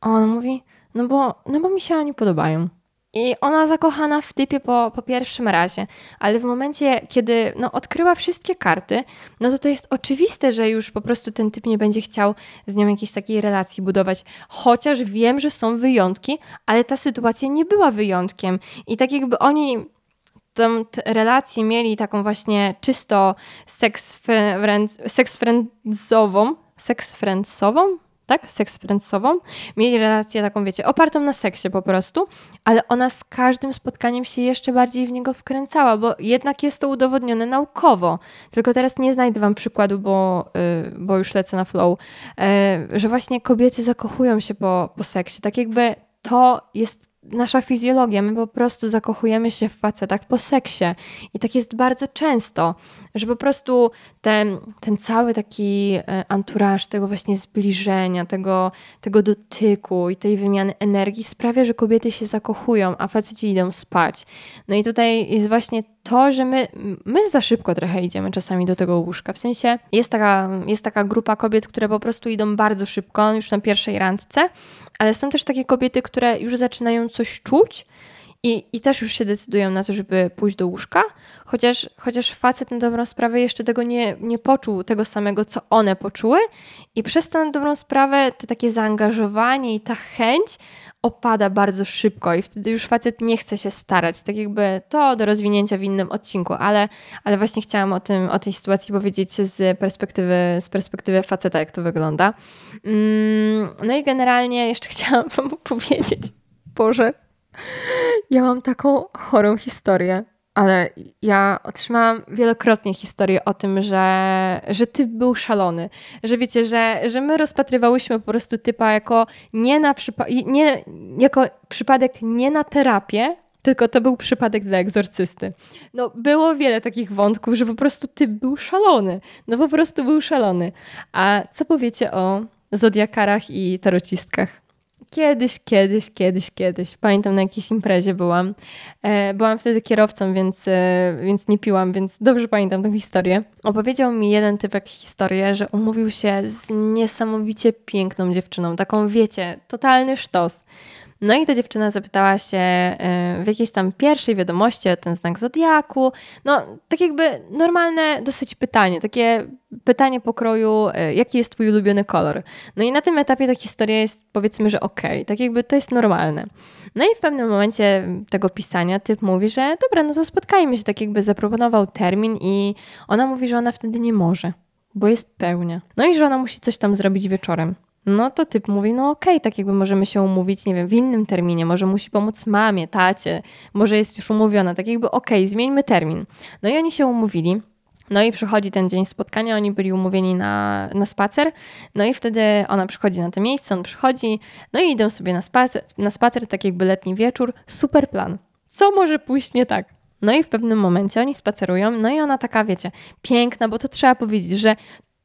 Speaker 1: A on mówi, no bo, no bo mi się oni podobają. I ona zakochana w typie po, po pierwszym razie, ale w momencie, kiedy no, odkryła wszystkie karty, no to to jest oczywiste, że już po prostu ten typ nie będzie chciał z nią jakiejś takiej relacji budować. Chociaż wiem, że są wyjątki, ale ta sytuacja nie była wyjątkiem. I tak jakby oni tą relację mieli taką właśnie czysto seks friendzową, seks friendsową, tak, seks friendsową. Mieli relację taką, wiecie, opartą na seksie po prostu, ale ona z każdym spotkaniem się jeszcze bardziej w niego wkręcała, bo jednak jest to udowodnione naukowo. Tylko teraz nie znajdę wam przykładu, bo, yy, bo już lecę na flow, yy, że właśnie kobiety zakochują się po, po seksie. Tak jakby to jest nasza fizjologia, my po prostu zakochujemy się w facetach po seksie. I tak jest bardzo często, że po prostu ten, ten cały taki anturaż e, tego właśnie zbliżenia, tego, tego dotyku i tej wymiany energii sprawia, że kobiety się zakochują, a faceci idą spać. No i tutaj jest właśnie to, że my, my za szybko trochę idziemy czasami do tego łóżka. W sensie jest taka, jest taka grupa kobiet, które po prostu idą bardzo szybko, już na pierwszej randce, ale są też takie kobiety, które już zaczynają coś czuć i, i też już się decydują na to, żeby pójść do łóżka, chociaż, chociaż facet na dobrą sprawę jeszcze tego nie, nie poczuł, tego samego, co one poczuły i przez to na dobrą sprawę te takie zaangażowanie i ta chęć opada bardzo szybko i wtedy już facet nie chce się starać. Tak jakby to do rozwinięcia w innym odcinku, ale, ale właśnie chciałam o, tym, o tej sytuacji powiedzieć z perspektywy, z perspektywy faceta, jak to wygląda. Mm, no i generalnie jeszcze [laughs] chciałam wam powiedzieć, Boże, ja mam taką chorą historię ale ja otrzymałam wielokrotnie historię o tym, że, że typ był szalony. Że wiecie, że, że my rozpatrywałyśmy po prostu typa jako nie na przypa- nie, jako przypadek nie na terapię, tylko to był przypadek dla egzorcysty. No, było wiele takich wątków, że po prostu typ był szalony. No po prostu był szalony. A co powiecie o zodiakarach i tarocistkach? Kiedyś, kiedyś, kiedyś, kiedyś. Pamiętam na jakiejś imprezie byłam. E, byłam wtedy kierowcą, więc, e, więc nie piłam, więc dobrze pamiętam tę historię. Opowiedział mi jeden typek historię, że umówił się z niesamowicie piękną dziewczyną. Taką, wiecie, totalny sztos. No i ta dziewczyna zapytała się e, w jakiejś tam pierwszej wiadomości o ten znak zodiaku. No, tak jakby normalne dosyć pytanie, takie pytanie pokroju, e, jaki jest twój ulubiony kolor. No i na tym etapie ta historia jest powiedzmy, że okej, okay, tak jakby to jest normalne. No i w pewnym momencie tego pisania typ mówi, że dobra, no to spotkajmy się, tak jakby zaproponował termin i ona mówi, że ona wtedy nie może, bo jest pełnia. No i że ona musi coś tam zrobić wieczorem. No to typ mówi, no okej, okay, tak jakby możemy się umówić, nie wiem, w innym terminie, może musi pomóc mamie, tacie, może jest już umówiona, tak jakby okej, okay, zmieńmy termin. No i oni się umówili. No i przychodzi ten dzień spotkania, oni byli umówieni na, na spacer, no i wtedy ona przychodzi na to miejsce, on przychodzi, no i idą sobie na spacer, na spacer, tak jakby letni wieczór, super plan. Co może pójść nie tak? No i w pewnym momencie oni spacerują, no i ona taka, wiecie, piękna, bo to trzeba powiedzieć, że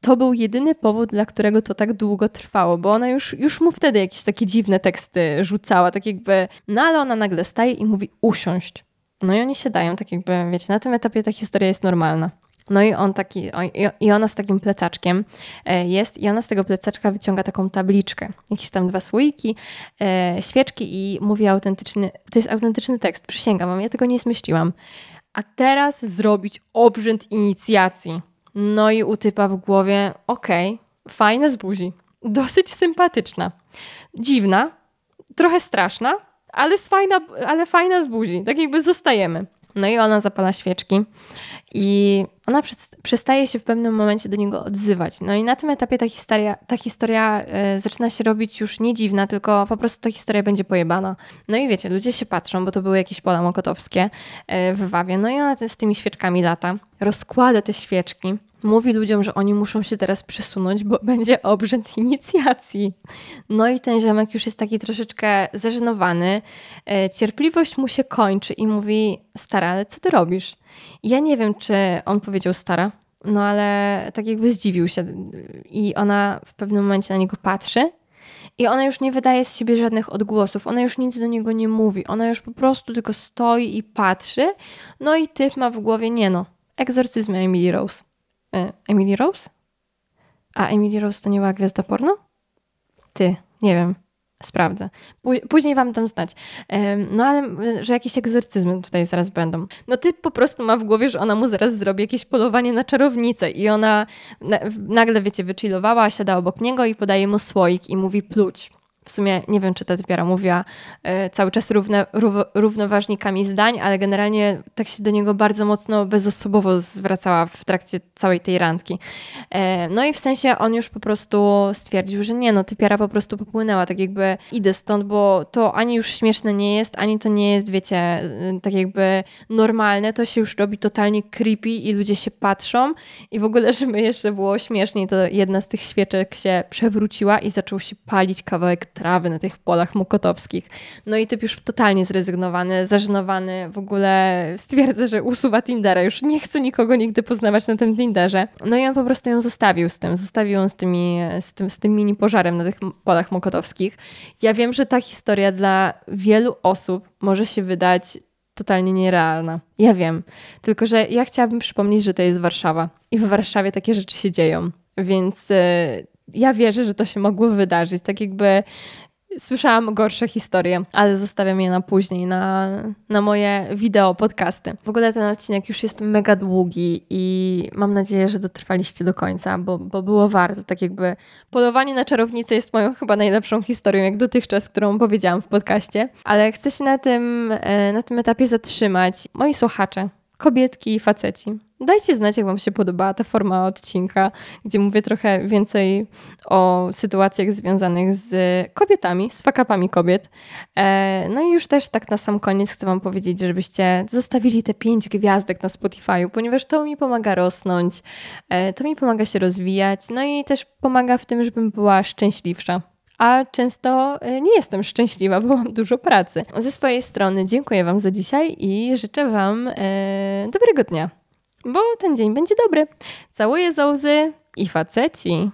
Speaker 1: to był jedyny powód, dla którego to tak długo trwało, bo ona już, już mu wtedy jakieś takie dziwne teksty rzucała, tak jakby, no ale ona nagle staje i mówi usiąść. No i oni się dają, tak jakby, wiecie, na tym etapie ta historia jest normalna. No i on taki, i ona z takim plecaczkiem e, jest i ona z tego plecaczka wyciąga taką tabliczkę, jakieś tam dwa słoiki, e, świeczki i mówi autentyczny, to jest autentyczny tekst, przysięgam wam, ja tego nie zmyśliłam. A teraz zrobić obrzęd inicjacji. No i u typa w głowie, okej, okay, fajne z buzi, dosyć sympatyczna, dziwna, trochę straszna, ale fajna, ale fajna z buzi, tak jakby zostajemy. No i ona zapala świeczki i ona przestaje się w pewnym momencie do niego odzywać. No i na tym etapie ta historia, ta historia y, zaczyna się robić już nie dziwna, tylko po prostu ta historia będzie pojebana. No i wiecie, ludzie się patrzą, bo to były jakieś pola mokotowskie y, w Wawie. No i ona z tymi świeczkami lata, rozkłada te świeczki mówi ludziom, że oni muszą się teraz przesunąć, bo [laughs] będzie obrzęd inicjacji. No i ten ziomek już jest taki troszeczkę zażenowany. E, cierpliwość mu się kończy i mówi: Stara, ale co ty robisz? ja nie wiem, czy on powiedział stara, no ale tak jakby zdziwił się. I ona w pewnym momencie na niego patrzy. I ona już nie wydaje z siebie żadnych odgłosów, ona już nic do niego nie mówi, ona już po prostu tylko stoi i patrzy. No i typ ma w głowie, nie no, egzorcyzm Emily Rose. E, Emily Rose? A Emily Rose to nie była gwiazda porno? Ty, nie wiem. Sprawdzę. Później wam dam znać. No ale, że jakieś egzorcyzmy tutaj zaraz będą. No ty po prostu ma w głowie, że ona mu zaraz zrobi jakieś polowanie na czarownicę i ona nagle, wiecie, wychillowała, siada obok niego i podaje mu słoik i mówi pluć w sumie nie wiem, czy ta typiara mówiła e, cały czas równe, rów, równoważnikami zdań, ale generalnie tak się do niego bardzo mocno bezosobowo zwracała w trakcie całej tej randki. E, no i w sensie on już po prostu stwierdził, że nie, no typiara po prostu popłynęła, tak jakby idę stąd, bo to ani już śmieszne nie jest, ani to nie jest, wiecie, e, tak jakby normalne, to się już robi totalnie creepy i ludzie się patrzą i w ogóle, [laughs] żeby jeszcze było śmieszniej, to jedna z tych świeczek się przewróciła i zaczął się palić kawałek trawy na tych polach mokotowskich. No i typ już totalnie zrezygnowany, zażenowany, w ogóle stwierdza, że usuwa Tindera, już nie chce nikogo nigdy poznawać na tym Tinderze. No i on po prostu ją zostawił z tym, zostawił ją z, tymi, z, tym, z tym mini pożarem na tych polach mokotowskich. Ja wiem, że ta historia dla wielu osób może się wydać totalnie nierealna. Ja wiem. Tylko, że ja chciałabym przypomnieć, że to jest Warszawa i w Warszawie takie rzeczy się dzieją. Więc e, ja wierzę, że to się mogło wydarzyć. Tak jakby słyszałam gorsze historie, ale zostawiam je na później, na, na moje wideo, podcasty. W ogóle ten odcinek już jest mega długi i mam nadzieję, że dotrwaliście do końca, bo, bo było warto. Tak jakby polowanie na czarownicę jest moją chyba najlepszą historią, jak dotychczas, którą powiedziałam w podcaście. Ale chcę się na tym, e, na tym etapie zatrzymać. Moi słuchacze, kobietki i faceci. Dajcie znać, jak Wam się podobała ta forma odcinka, gdzie mówię trochę więcej o sytuacjach związanych z kobietami, z fakapami kobiet. E, no i już też tak na sam koniec chcę Wam powiedzieć, żebyście zostawili te pięć gwiazdek na Spotify'u, ponieważ to mi pomaga rosnąć, e, to mi pomaga się rozwijać, no i też pomaga w tym, żebym była szczęśliwsza a często e, nie jestem szczęśliwa, bo mam dużo pracy. Ze swojej strony dziękuję Wam za dzisiaj i życzę Wam e, dobrego dnia bo ten dzień będzie dobry. Całuję za łzy i faceci.